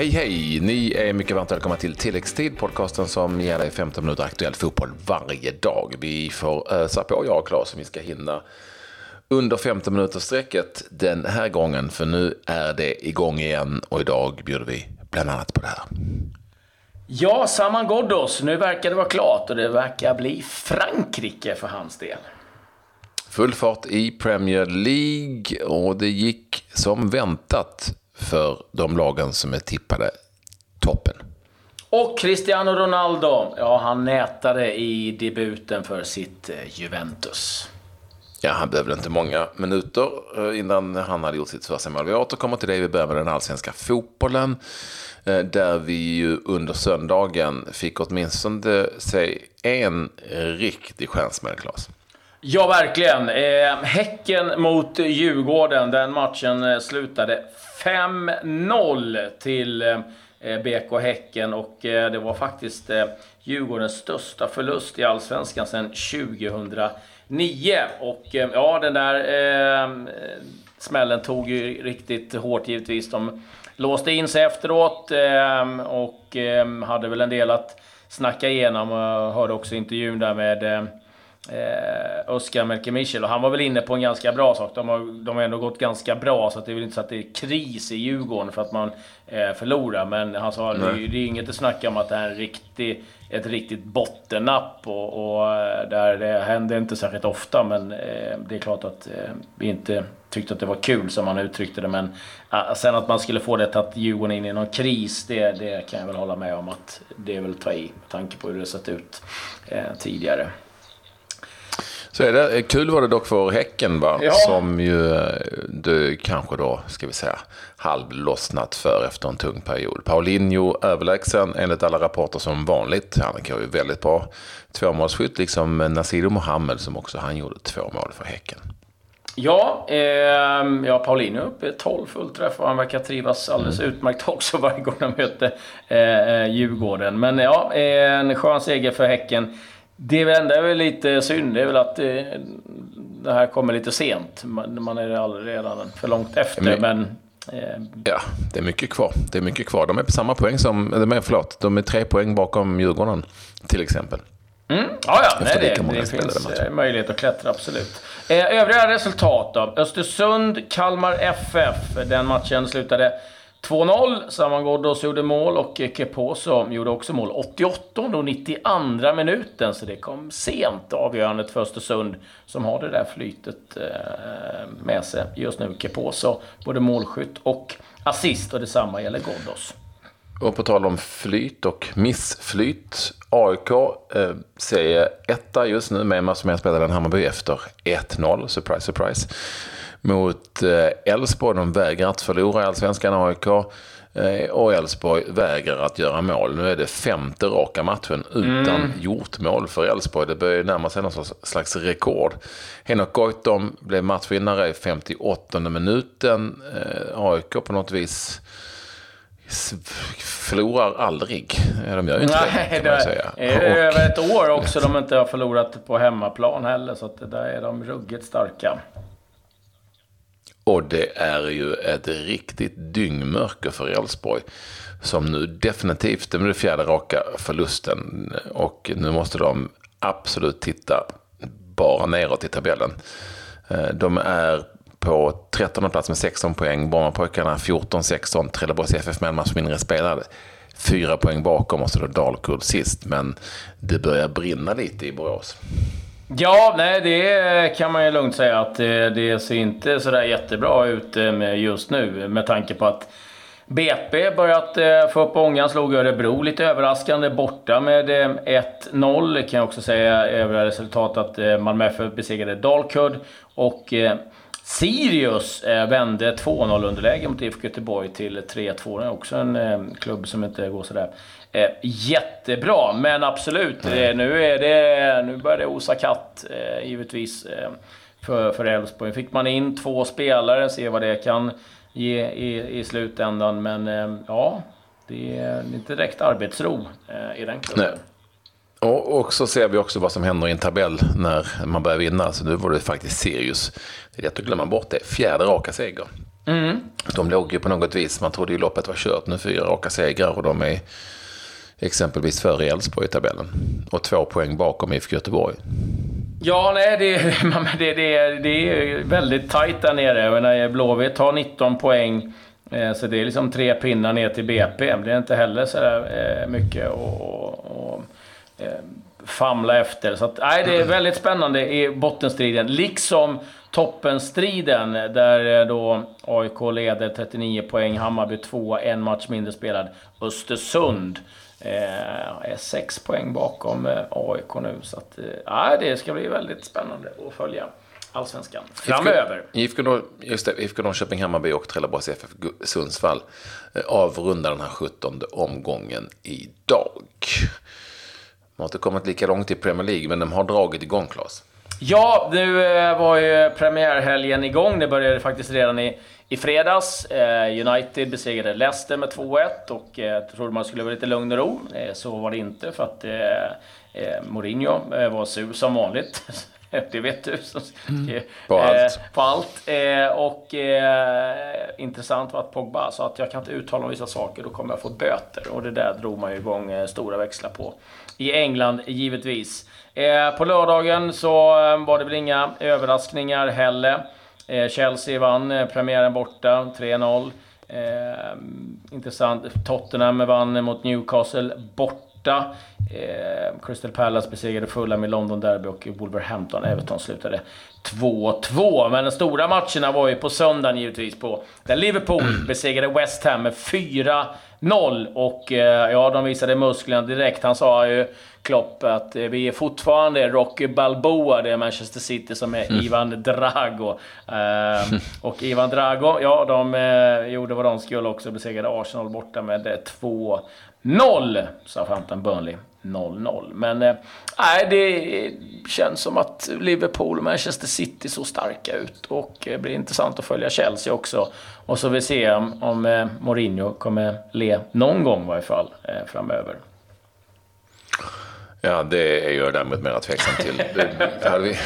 Hej hej! Ni är mycket varmt välkomna till Tilläggstid, podcasten som ger dig 15 minuter aktuell fotboll varje dag. Vi får ösa på, jag och Claes, vi ska hinna under 15 minuters sträcket den här gången, för nu är det igång igen och idag bjuder vi bland annat på det här. Ja, Saman Ghoddos. Nu verkar det vara klart och det verkar bli Frankrike för hans del. Full fart i Premier League och det gick som väntat för de lagen som är tippade toppen. Och Cristiano Ronaldo, ja han nätade i debuten för sitt eh, Juventus. Ja, han behövde inte många minuter eh, innan han hade gjort sitt första mål. Vi återkommer till det. Vi börjar med den allsvenska fotbollen. Eh, där vi ju under söndagen fick åtminstone se en riktig stjärnsmäll, Claes. Ja, verkligen. Ehm, häcken mot Djurgården. Den matchen eh, slutade 5-0 till eh, BK Häcken och eh, det var faktiskt eh, Djurgårdens största förlust i Allsvenskan sedan 2009. Och eh, ja, den där eh, smällen tog ju riktigt hårt givetvis. De låste in sig efteråt eh, och eh, hade väl en del att snacka igenom. Jag hörde också intervjun där med ehm, eh, Oskar Melkemichel. Och han var väl inne på en ganska bra sak. De har, de har ändå gått ganska bra, så det är väl inte så att det är kris i Djurgården för att man eh, förlorar. Men han sa att det, det är inget att snacka om att det är en riktig, ett riktigt bottennapp. Och, och eh, där det händer inte särskilt ofta, men eh, det är klart att eh, vi inte tyckte att det var kul som han uttryckte det. Men äh, sen att man skulle få det att Djurgården in i någon kris, det, det kan jag väl hålla med om att det är väl ta i med tanke på hur det sett ut eh, tidigare. Så är det. Kul var det dock för Häcken, va? Ja. som ju eh, du kanske då, ska vi säga, halvlossnat för efter en tung period. Paulinho överlägsen enligt alla rapporter som vanligt. Han kan ju väldigt bra tvåmålsskytt, liksom Nasiru Mohammed som också han gjorde två mål för Häcken. Ja, eh, ja Paulinho uppe 12 fullträff och han verkar trivas alldeles mm. utmärkt också varje gång de möter eh, eh, Djurgården. Men ja, en skön seger för Häcken. Det enda är väl lite synd, det är väl att det, eh, det här kommer lite sent. Man, man är redan för långt efter, men... men eh, ja, det är mycket kvar. Det är mycket kvar. De är på samma poäng som... De är, förlåt, de är tre poäng bakom Djurgården, till exempel. Mm. Ja, ja, nej, det, det, det finns matcher. möjlighet att klättra, absolut. Eh, övriga resultat då? Östersund, Kalmar FF. Den matchen slutade 2-0. Saman Ghoddos gjorde mål och Keposo gjorde också mål. 88 och 92 minuten, så det kom sent avgörandet för Östersund som har det där flytet eh, med sig just nu. Keposo, både målskytt och assist och detsamma gäller Ghoddos. Och på tal om flyt och missflyt. AIK eh, säger etta just nu med massor med spelare än Hammarby efter 1-0. Surprise, surprise mot eh, Elfsborg. De vägrar att förlora i Allsvenskan, AIK. Eh, och Elfsborg vägrar att göra mål. Nu är det femte raka matchen utan mm. gjort mål för Elfsborg. Det börjar närma sig någon slags rekord. Henok Goitom blev matchvinnare i 58 minuten. Eh, AIK på något vis förlorar aldrig. De gör ju inte Nej, det, kan man säga. Det är över ett år också de inte har förlorat på hemmaplan heller. Så att där är de ruggigt starka. Och det är ju ett riktigt dyngmörker för Elfsborg. Som nu definitivt, det är den fjärde raka förlusten. Och nu måste de absolut titta bara neråt i tabellen. Eh, de är på 13 plats med 16 poäng. Brommapojkarna 14-16. Trelleborgs FF med en match mindre spelade. Fyra poäng bakom och så då Dalkurd sist. Men det börjar brinna lite i Borås. Ja, nej, det kan man ju lugnt säga att eh, det ser inte sådär jättebra ut eh, just nu med tanke på att BP börjat eh, få upp ångan, slog Örebro lite överraskande borta med 1-0. Kan jag också säga övriga resultat att Malmö FF besegrade Dalkurd och Sirius vände 2-0 underläge mot IFK Göteborg till 3-2. Det är också en klubb som inte går sådär Eh, jättebra, men absolut. Eh, nu, är det, nu börjar det osa katt, eh, givetvis, eh, för, för Elfsborg. Fick man in två spelare, se vad det kan ge i, i slutändan. Men eh, ja, det är inte direkt arbetsro eh, i den klubben. Och, så ser vi också vad som händer i en tabell när man börjar vinna. Så nu var det faktiskt Sirius. Det är lätt att glömma bort det. Fjärde raka seger. Mm. De låg ju på något vis, man trodde ju loppet var kört nu, fyra raka segrar och de är exempelvis före Elfsborg i tabellen. Och två poäng bakom IFK Göteborg. Ja, nej, det, det, det, det är väldigt tajt där nere. Blåvitt har 19 poäng. Eh, så det är liksom tre pinnar ner till BP. Det är inte heller så där eh, mycket att eh, famla efter. Så att, nej, det är väldigt spännande i bottenstriden. Liksom toppenstriden där då AIK leder 39 poäng, Hammarby 2, en match mindre spelad. Östersund är sex poäng bakom AIK nu. Så att, ja, det ska bli väldigt spännande att följa allsvenskan framöver. IFK, just det, IFK Norrköping, Hammarby och Trelleborgs FF Sundsvall eh, avrundar den här 17 omgången idag. De har inte kommit lika långt i Premier League, men de har dragit igång, Claes. Ja, nu eh, var ju premiärhelgen igång. Det började faktiskt redan i, i fredags. Eh, United besegrade Leicester med 2-1 och jag trodde man skulle vara lite lugn och ro. Så var det inte för att Mourinho var sur som vanligt. det vet du. Mm. På allt. Eh, på allt. Eh, och eh, intressant var att Pogba sa att jag kan inte uttala om vissa saker, då kommer jag få böter. Och det där drog man ju igång eh, stora växlar på. I England, givetvis. Eh, på lördagen så eh, var det väl inga överraskningar heller. Eh, Chelsea vann eh, premiären borta, 3-0. intressant. Tottenham vann mot Newcastle borta. Eh, Crystal Palace besegrade Fulham i London Derby och Wolverhampton Everton slutade 2-2. Men de stora matcherna var ju på söndagen givetvis på där Liverpool besegrade West Ham med 4-0. Och eh, ja, de visade musklerna direkt. Han sa ju, Klopp, att eh, vi är fortfarande Rocky Balboa. Det är Manchester City som är mm. Ivan Drago. Eh, och Ivan Drago, ja, de eh, gjorde vad de skulle också. Besegrade Arsenal borta med 2 0 Southampton Burnley 0-0. Men eh, det känns som att Liverpool och Manchester City såg starka ut. Och det blir intressant att följa Chelsea också. Och så vi se om, om eh, Mourinho kommer le någon gång i varje fall eh, framöver. Ja, det är jag däremot mer tveksam till. hade, vi,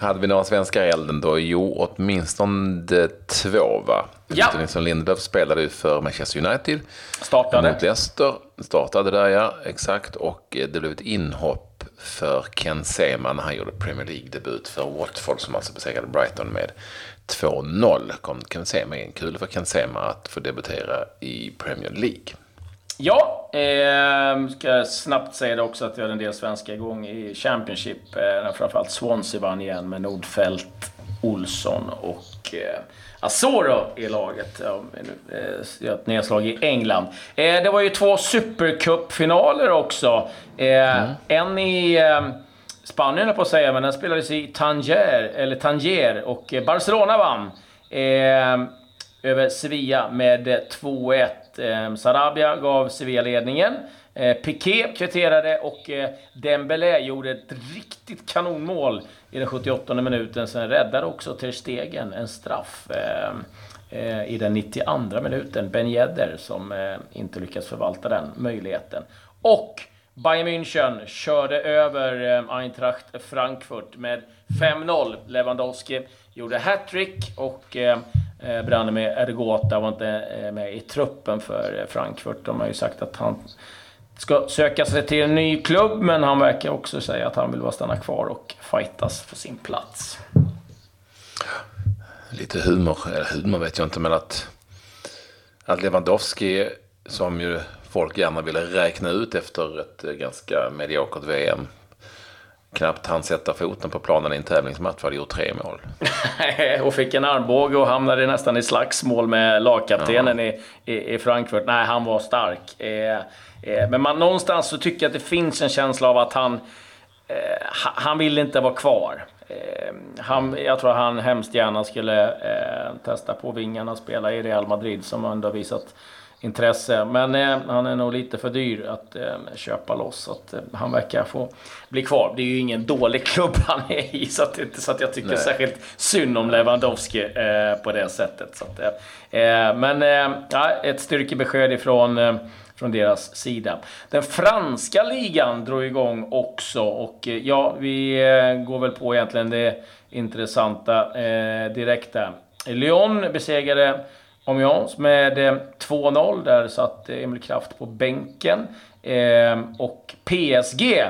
hade vi några svenskar i elden då? Jo, åtminstone två va? Ja. Nilsson Lindelöf spelade ju för Manchester United. Startade. Mot Leicester. Startade där ja, exakt. Och eh, det blev ett inhopp för Ken Sema när han gjorde Premier League-debut för Watford som alltså besegrade Brighton med 2-0. Kom Ken Sema in. Kul för Ken Sema att få debutera i Premier League. Ja, eh, ska snabbt säga det också att vi har en del svenskar igång i Championship. Eh, framförallt Swansea vann igen med Nordfeldt, Olsson och eh, Asoro i laget. Ja, eh, ett nedslag i England. Eh, det var ju två Supercup-finaler också. Eh, mm. En i eh, Spanien, på att säga, men den spelades i Tanger, eller Tanger och Barcelona vann. Eh, över Sevilla med 2-1. Eh, Sarabia gav Sevilla ledningen. Eh, Piqué kvitterade och eh, Dembélé gjorde ett riktigt kanonmål i den 78 minuten. Sen räddade också Ter Stegen en straff eh, i den 92 minuten. Ben Yedder som inte lyckas förvalta den möjligheten. Och Bayern München körde över eh, Eintracht Frankfurt med 5-0. Lewandowski gjorde hattrick och Eh, eh Branimir Ergota var inte eh, med i truppen för Frankfurt. De har ju sagt att han ska söka sig till en ny klubb, men han verkar också säga att han vill bara stanna kvar och fightas för sin plats. Lite humor, eller humor vet jag inte, men att, att Lewandowski, som ju folk gärna ville räkna ut efter ett ganska mediokert VM, knappt han sätta foten på planen i en tävlingsmatch hade gjort tre mål. och fick en armbåge och hamnade nästan i slagsmål med lagkaptenen ja. i, i, i, Frankfurt. Nej, han var stark. Eh, eh, men man, någonstans så tycker jag att det finns en känsla av att han, eh, han vill inte vara kvar. Eh, han, jag tror han hemskt gärna skulle eh, testa på vingarna och spela i Real Madrid som ändå visat intresse. Men eh, han är nog lite för dyr att eh, köpa loss. Så att, eh, han verkar få bli kvar. Det är ju ingen dålig klubb han är i. Så att, så att jag tycker Nej. särskilt synd om Lewandowski eh, på det sättet. Så att, eh, eh, men ja, ett styrkebesked ifrån från deras sida. Den franska ligan drog igång också och ja, vi går väl på egentligen det intressanta eh, direkt där. Lyon besegrade Amiens med eh, 2-0. Där satt Emil Kraft på bänken. Eh, och PSG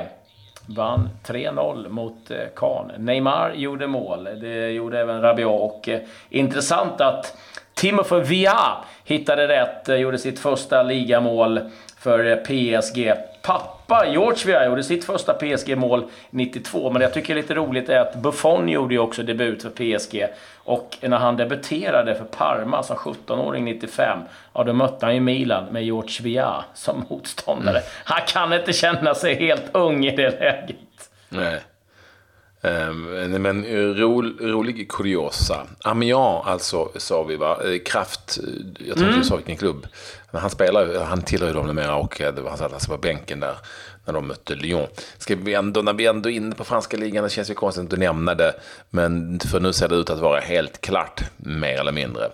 vann 3-0 mot eh, Kahn. Neymar gjorde mål. Det gjorde även Rabiot. Och intressant att Timothy Via hittade rätt, gjorde sitt första ligamål för PSG. Pappa George Via gjorde sitt första PSG-mål 92, men det jag tycker är lite roligt är att Buffon gjorde ju också debut för PSG. Och när han debuterade för Parma som 17-åring 95, ja då mötte han ju Milan med George Via som motståndare. Mm. Han kan inte känna sig helt ung i det läget. Nej. Um, men ro, rolig kuriosa. Amiens alltså, sa vi va? Eh, Kraft, jag tror inte mm. du sa vilken klubb. Men han spelar han tillhör ju dem numera och eh, det var, han satt alltså på bänken där när de mötte Lyon. Ska vi ändå, när vi ändå är inne på franska ligan, det känns ju konstigt att nämna det. Men för nu ser det ut att vara helt klart, mer eller mindre,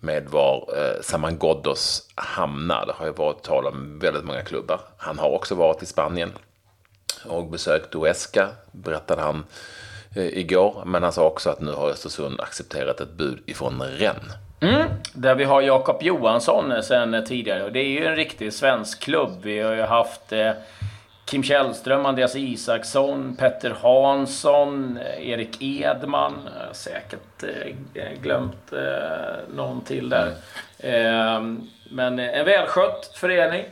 med var eh, Saman Ghoddos hamnar. Det har ju varit tal om väldigt många klubbar. Han har också varit i Spanien och besökt Uesca, berättade han eh, igår. Men han sa också att nu har Östersund accepterat ett bud ifrån Rennes. Mm, där vi har Jakob Johansson sen tidigare. Det är ju en riktig svensk klubb. Vi har ju haft eh, Kim Källström, Andreas Isaksson, Petter Hansson, eh, Erik Edman. Säkert eh, glömt eh, någon till där. Mm. Men en välskött förening.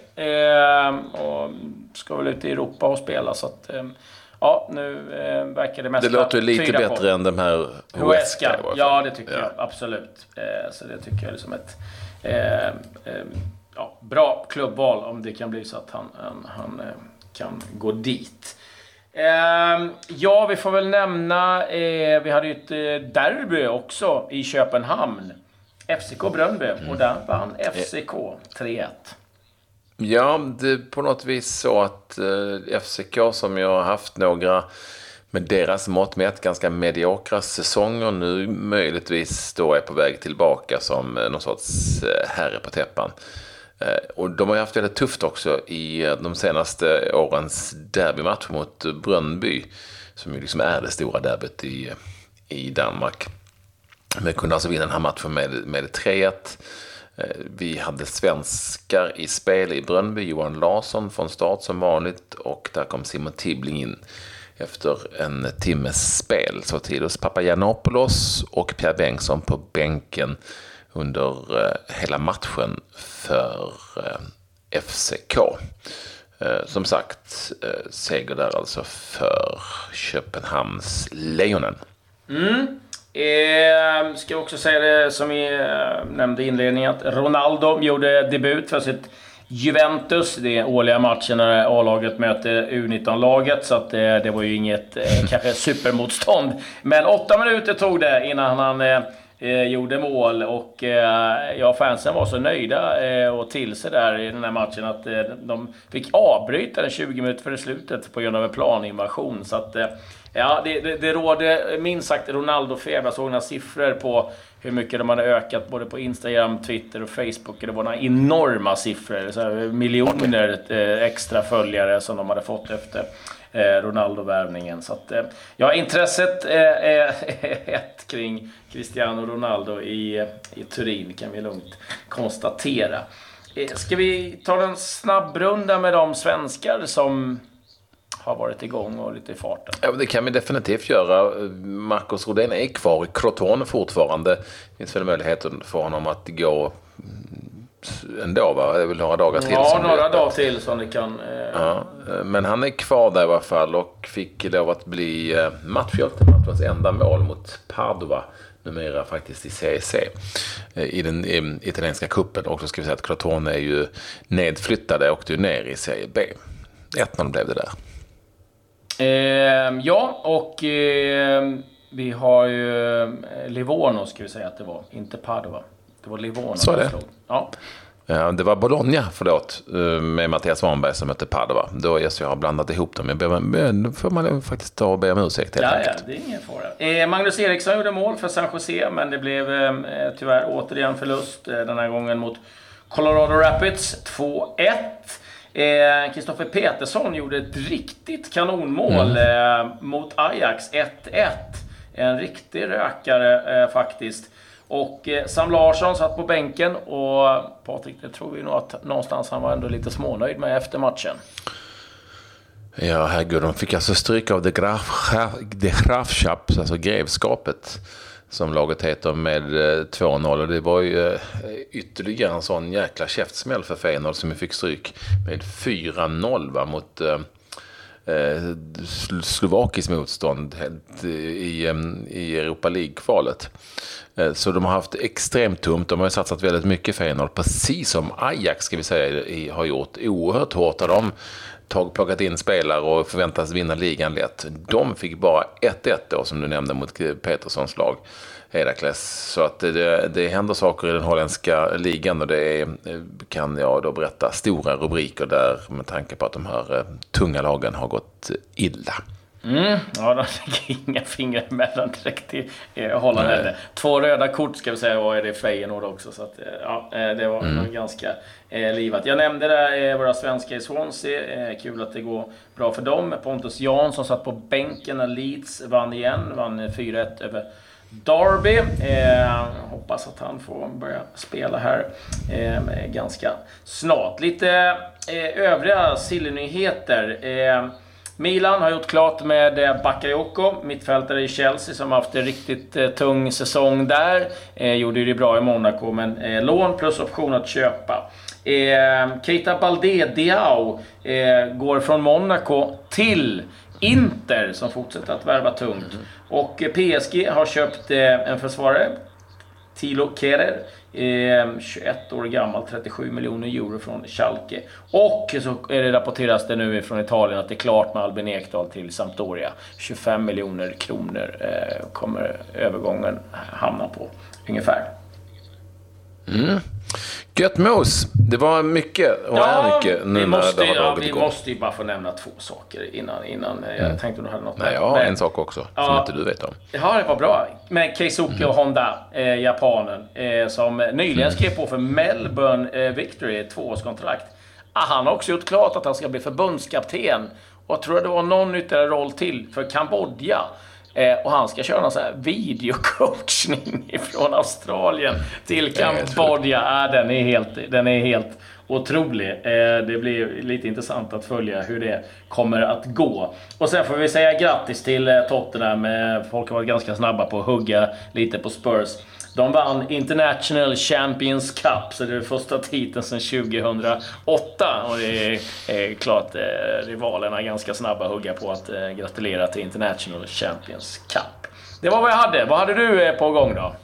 Och ska väl ut i Europa och spela. Så att, ja, nu verkar det mesta Det låter lite bättre på. än de här Huesca. Ja, det tycker ja. jag absolut. Så det tycker jag är som ett ja, bra klubbval om det kan bli så att han, han, han kan gå dit. Eh, ja, vi får väl nämna, eh, vi hade ju ett eh, derby också i Köpenhamn. FCK Brönnby mm. och där vann FCK 3-1. Ja, det är på något vis så att eh, FCK som ju har haft några med deras mått mätt ganska mediokra säsonger nu möjligtvis då är på väg tillbaka som eh, någon sorts eh, herre på täppan. Eh, och de har ju haft väldigt tufft också i eh, de senaste årens derbymatch mot Brönnby. Som ju liksom är det stora derbyt i, i Danmark. Men kunde alltså vinna den här matchen med, med 3-1. Eh, vi hade svenskar i spel i Brönnby. Johan Larsson från start som vanligt. Och där kom Simon Tibbling in efter en timmes spel. Så Tidos Papagiannopoulos och Pierre Bengtsson på bänken under eh, hela matchen för eh, FCK. Som sagt, seger där alltså för Köpenhamns Lejonen. Mm. Eh, ska också säga det som vi eh, nämnde i inledningen att Ronaldo gjorde debut för sitt Juventus. Det är årliga matchen när A-laget möter U19-laget. Så att, eh, det var ju inget eh, kanske supermotstånd. Men åtta minuter tog det innan han eh, gjorde mål och eh, ja, fansen var så nöjda eh, och till sig där i den här matchen att eh, de fick avbryta den 20 minuter före slutet på grund av en planinvasion. Så att, ja, det, det, det råder minst sagt Ronaldo-feber. Jag såg några siffror på hur mycket de hade ökat både på Instagram, Twitter och Facebook. Det var några enorma siffror. Så här, miljoner eh, extra följare som de hade fått efter eh, Ronaldo-värvningen. Så att, eh, ja, intresset är ett kring Cristiano Ronaldo i, i Turin kan vi lugnt konstatera. Ska vi ta en snabbrunda med de svenskar som har varit igång och lite i farten? Ja, det kan vi definitivt göra. Marcus Rodén är kvar i Crotone fortfarande. Det finns väl möjlighet för honom att gå ändå va? Det är väl några dagar till? Ja, några dagar till som det kan... Eh... Ja, men han är kvar där i alla fall och fick lov att bli eh, matchhjälte. Matchens enda mål mot Padova. Numera faktiskt i CEC. Eh, I den i, italienska kuppen. Och så ska vi säga att Crotone är ju nedflyttade och åkte ner i Serie B. 1-0 blev det där. Eh, ja, och eh, vi har ju eh, Livorno ska vi säga att det var, inte Padova. Det var Livorno. Så är det. Ja. Det var Bologna, förlåt, eh, med Mattias Svanberg som hette Padova. Då yes, jag har blandat ihop dem. Jag ber, då får man faktiskt ta och be om ursäkt helt ja, enkelt. Ja, det är ingen fara. Eh, Magnus Eriksson gjorde mål för San Jose, men det blev eh, tyvärr återigen förlust. Eh, den här gången mot Colorado Rapids. 2-1. Kristoffer eh, Petersson gjorde ett riktigt kanonmål mm. Eh, mot Ajax. 1-1. En riktig rökare faktiskt. Och eh, Sam Larsson satt på bänken och Patrik, det tror vi nog att någonstans han var ändå lite smånöjd med efter matchen. Ja, herregud, de fick alltså stryk av The, Graf, The Grafschap, alltså grevskapet som laget heter, med eh, 2-0. Och det var ju eh, ytterligare en sån jäkla käftsmäll för Feyenoord som fick stryk med 4-0 mot eh, eh slovakiskt motstånd i, i Europa League-kvalet. Så de har haft extremt tungt. De har satsat väldigt mycket Feyenoord, precis som Ajax ska vi säga, har gjort. Oerhört hårt har de tag, plockat in spelare och förväntas vinna ligan lätt. De fick bara 1-1 då, som du nämnde, mot Peterssons lag. Herakles. Så att det, det händer saker i den holländska ligan och det är, kan jag då berätta, stora rubriker där med tanke på att de här eh, tunga lagen har gått illa. Mm, ja, de fick inga fingrar emellan direkt i eh, Holland heller. Två röda kort ska vi säga var det Feyenoord också. Så att, eh, ja, eh, det var mm. ganska eh, livat. Jag nämnde där eh, våra svenskar i Swansea. Eh, kul att det går bra för dem. Pontus Jansson satt på bänken när Leeds vann igen. Vann 4-1 över Derby. Eh, hoppas att han får börja spela här eh, ganska snart. Lite eh, övriga sillynyheter. Milan har gjort klart med eh, Bakayoko, mittfältare i Chelsea, som har haft en riktigt eh, tung säsong där. Eh, gjorde det bra i Monaco, men eh, lån plus option att köpa. Eh, Keita Balde Diao går från Monaco till Inter som fortsätter att värva tungt. Mm. Och PSG har köpt en försvarare, Tilo Kerer. Ehm, 21 år gammal, 37 miljoner euro från Schalke. Och så är det rapporteras det nu från Italien att det är klart med Albin Ekdal till Sampdoria. 25 miljoner kronor eh, kommer övergången hamna på, ungefär. Mm. Gött mos. Det var mycket och ja, är mycket nu vi måste, när det har ja, Vi igång. måste ju bara få nämna två saker innan, innan eh, mm. jag tänkte du hade något Nej, jag har en sak också ja, som inte du vet om. Ja, det var bra. Med Keisuke mm. Honda, eh, japanen, eh, som nyligen mm. skrev på för Melbourne eh, Victory, tvåårskontrakt. Ah, han har också gjort klart att han ska bli förbundskapten. Och jag tror det var någon ytterligare roll till för Kambodja. Eh, och han ska köra någon sån här videocoachning från Australien till Kambodja. Ja, den, är helt, den är helt otrolig. Eh, det blir lite intressant att följa hur det kommer att gå. Och sen får vi säga grattis till eh, Tottenham. Eh, folk har varit ganska snabba på att hugga lite på Spurs. De vann International Champions Cup, så det är första titeln sedan 2008. Och det är, klart eh, rivalerna är ganska snabba att hugga på att eh, gratulera till International Champions Cup. Det var vad jag hade. Vad hade du eh, på gång då?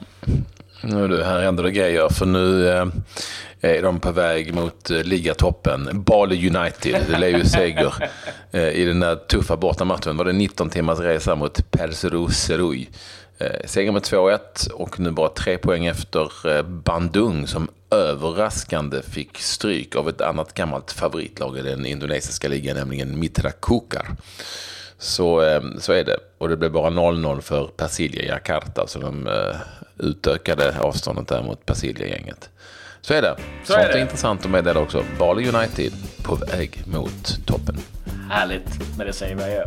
Nu du, här händer det grejer. För nu är de på väg mot ligatoppen. Bali United, det lär ju seger i den där tuffa bortamatchen. Var det 19 timmars resa mot Perseru Serui. Eh, seger med 2-1 och nu bara tre poäng efter eh, Bandung som överraskande fick stryk av ett annat gammalt favoritlag i den indonesiska ligan, nämligen Mitra Kukar. Så, eh, så är det. Och det blev bara 0-0 för Persilja Jakarta, så de utökade avståndet där mot Persilja-gänget. Så är det. Så Sånt är, det. är intressant att meddela också. Bali United på väg mot toppen. Härligt, men det säger vi adjö.